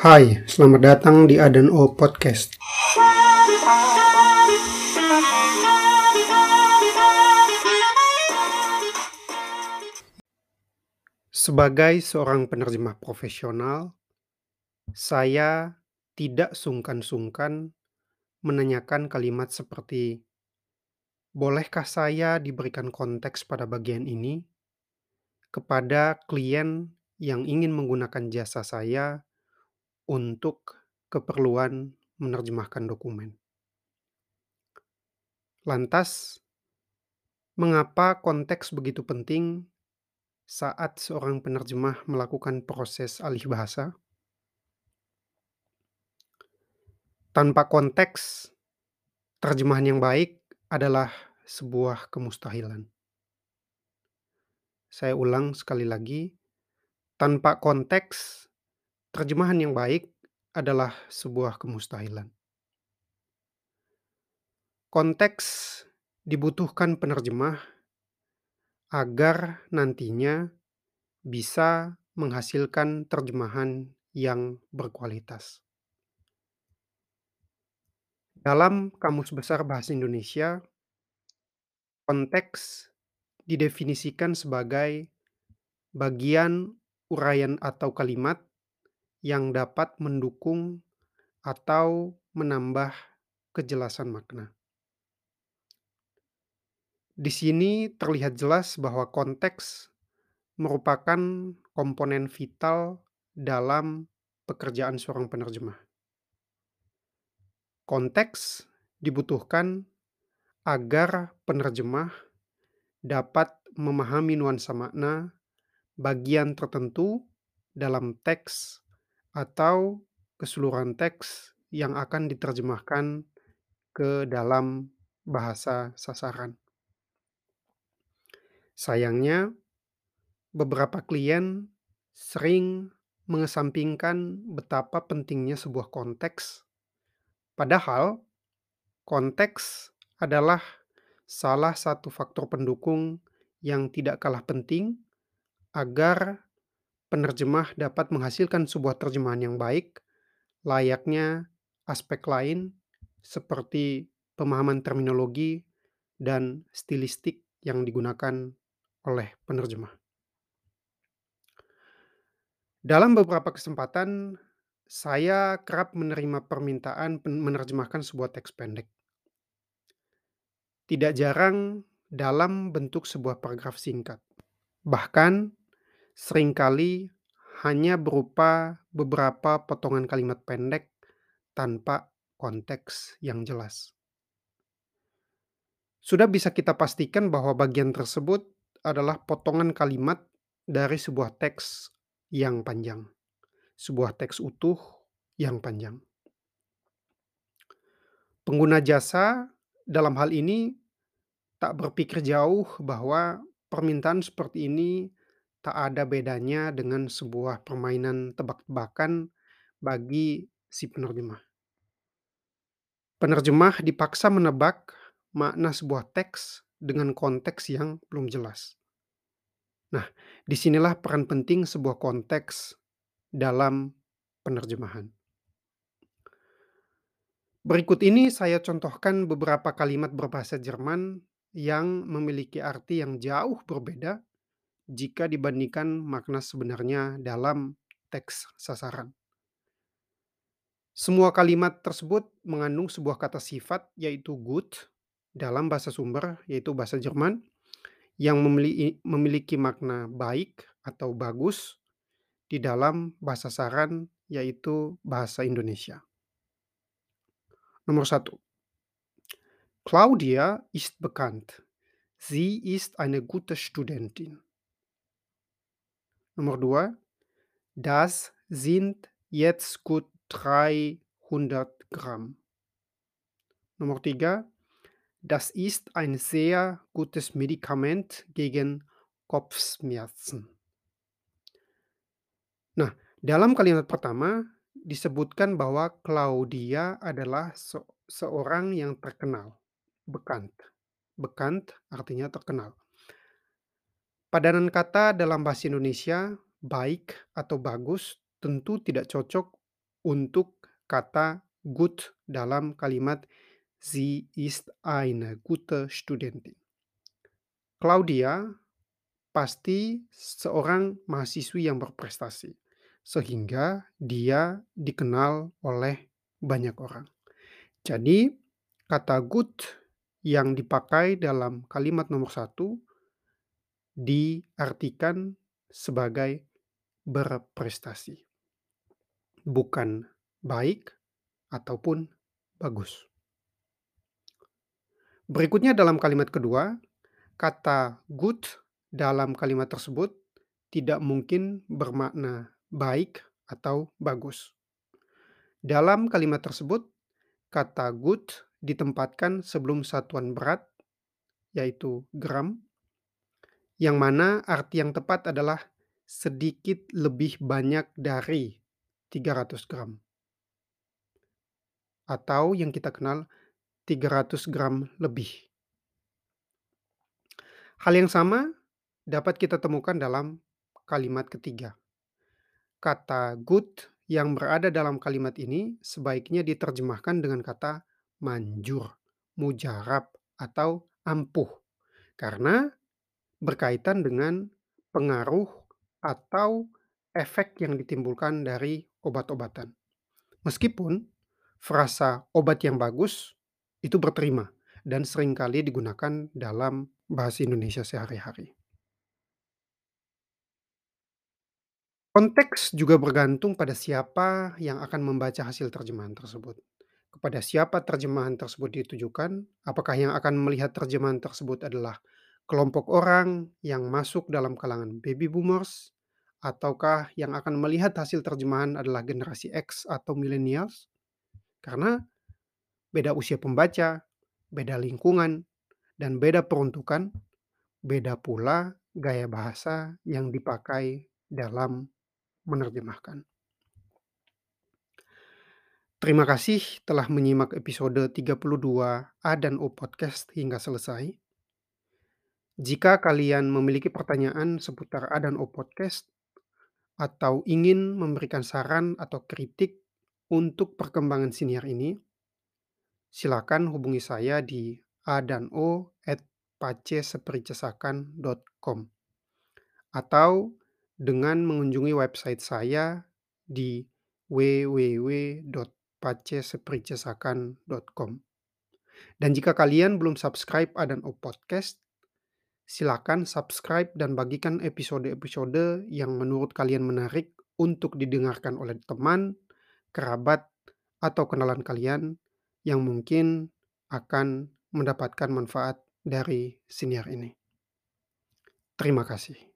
Hai, selamat datang di Adan O Podcast. Sebagai seorang penerjemah profesional, saya tidak sungkan-sungkan menanyakan kalimat seperti, "Bolehkah saya diberikan konteks pada bagian ini?" kepada klien yang ingin menggunakan jasa saya untuk keperluan menerjemahkan dokumen. Lantas, mengapa konteks begitu penting saat seorang penerjemah melakukan proses alih bahasa? Tanpa konteks, terjemahan yang baik adalah sebuah kemustahilan. Saya ulang sekali lagi, tanpa konteks, terjemahan yang baik adalah sebuah kemustahilan. Konteks dibutuhkan penerjemah agar nantinya bisa menghasilkan terjemahan yang berkualitas. Dalam Kamus Besar Bahasa Indonesia, konteks didefinisikan sebagai bagian uraian atau kalimat yang dapat mendukung atau menambah kejelasan makna. Di sini terlihat jelas bahwa konteks merupakan komponen vital dalam pekerjaan seorang penerjemah. Konteks dibutuhkan agar penerjemah dapat memahami nuansa makna bagian tertentu dalam teks atau keseluruhan teks yang akan diterjemahkan ke dalam bahasa sasaran. Sayangnya, beberapa klien sering mengesampingkan betapa pentingnya sebuah konteks, padahal konteks adalah salah satu faktor pendukung yang tidak kalah penting agar penerjemah dapat menghasilkan sebuah terjemahan yang baik, layaknya aspek lain seperti pemahaman terminologi dan stilistik yang digunakan oleh penerjemah. Dalam beberapa kesempatan, saya kerap menerima permintaan menerjemahkan sebuah teks pendek. Tidak jarang dalam bentuk sebuah paragraf singkat. Bahkan, sering kali hanya berupa beberapa potongan kalimat pendek tanpa konteks yang jelas. Sudah bisa kita pastikan bahwa bagian tersebut adalah potongan kalimat dari sebuah teks yang panjang, sebuah teks utuh yang panjang. Pengguna jasa dalam hal ini tak berpikir jauh bahwa permintaan seperti ini tak ada bedanya dengan sebuah permainan tebak-tebakan bagi si penerjemah. Penerjemah dipaksa menebak makna sebuah teks dengan konteks yang belum jelas. Nah, di sinilah peran penting sebuah konteks dalam penerjemahan. Berikut ini saya contohkan beberapa kalimat berbahasa Jerman yang memiliki arti yang jauh berbeda jika dibandingkan makna sebenarnya dalam teks sasaran. Semua kalimat tersebut mengandung sebuah kata sifat yaitu gut dalam bahasa sumber, yaitu bahasa Jerman, yang memiliki, memiliki makna baik atau bagus di dalam bahasa saran, yaitu bahasa Indonesia. Nomor satu. Claudia ist bekannt. Sie ist eine gute Studentin. Nomor dua. Das sind jetzt gut 300 Gramm. Nomor tiga. Das ist ein sehr gutes Medikament gegen Kopfschmerzen. Nah, dalam kalimat pertama disebutkan bahwa Claudia adalah se seorang yang terkenal, bekannt. Bekannt artinya terkenal. Padanan kata dalam bahasa Indonesia baik atau bagus tentu tidak cocok untuk kata gut dalam kalimat Sie ist eine gute Studentin. Claudia pasti seorang mahasiswi yang berprestasi, sehingga dia dikenal oleh banyak orang. Jadi, kata gut yang dipakai dalam kalimat nomor satu diartikan sebagai berprestasi, bukan baik ataupun bagus. Berikutnya dalam kalimat kedua, kata good dalam kalimat tersebut tidak mungkin bermakna baik atau bagus. Dalam kalimat tersebut, kata good ditempatkan sebelum satuan berat, yaitu gram, yang mana arti yang tepat adalah sedikit lebih banyak dari 300 gram. Atau yang kita kenal 300 gram lebih. Hal yang sama dapat kita temukan dalam kalimat ketiga. Kata good yang berada dalam kalimat ini sebaiknya diterjemahkan dengan kata manjur, mujarab, atau ampuh. Karena berkaitan dengan pengaruh atau efek yang ditimbulkan dari obat-obatan. Meskipun frasa obat yang bagus itu berterima dan sering kali digunakan dalam bahasa Indonesia sehari-hari. Konteks juga bergantung pada siapa yang akan membaca hasil terjemahan tersebut. Kepada siapa terjemahan tersebut ditujukan, apakah yang akan melihat terjemahan tersebut adalah kelompok orang yang masuk dalam kalangan baby boomers, ataukah yang akan melihat hasil terjemahan adalah generasi X atau millennials? Karena beda usia pembaca, beda lingkungan, dan beda peruntukan, beda pula gaya bahasa yang dipakai dalam menerjemahkan. Terima kasih telah menyimak episode 32 A dan O Podcast hingga selesai. Jika kalian memiliki pertanyaan seputar A dan O Podcast, atau ingin memberikan saran atau kritik untuk perkembangan siniar ini, silakan hubungi saya di a dan o at pacesepricesakan.com atau dengan mengunjungi website saya di www.pacesepricesakan.com. Dan jika kalian belum subscribe Adan O Podcast, silakan subscribe dan bagikan episode-episode yang menurut kalian menarik untuk didengarkan oleh teman, kerabat, atau kenalan kalian yang mungkin akan mendapatkan manfaat dari siniar ini. Terima kasih.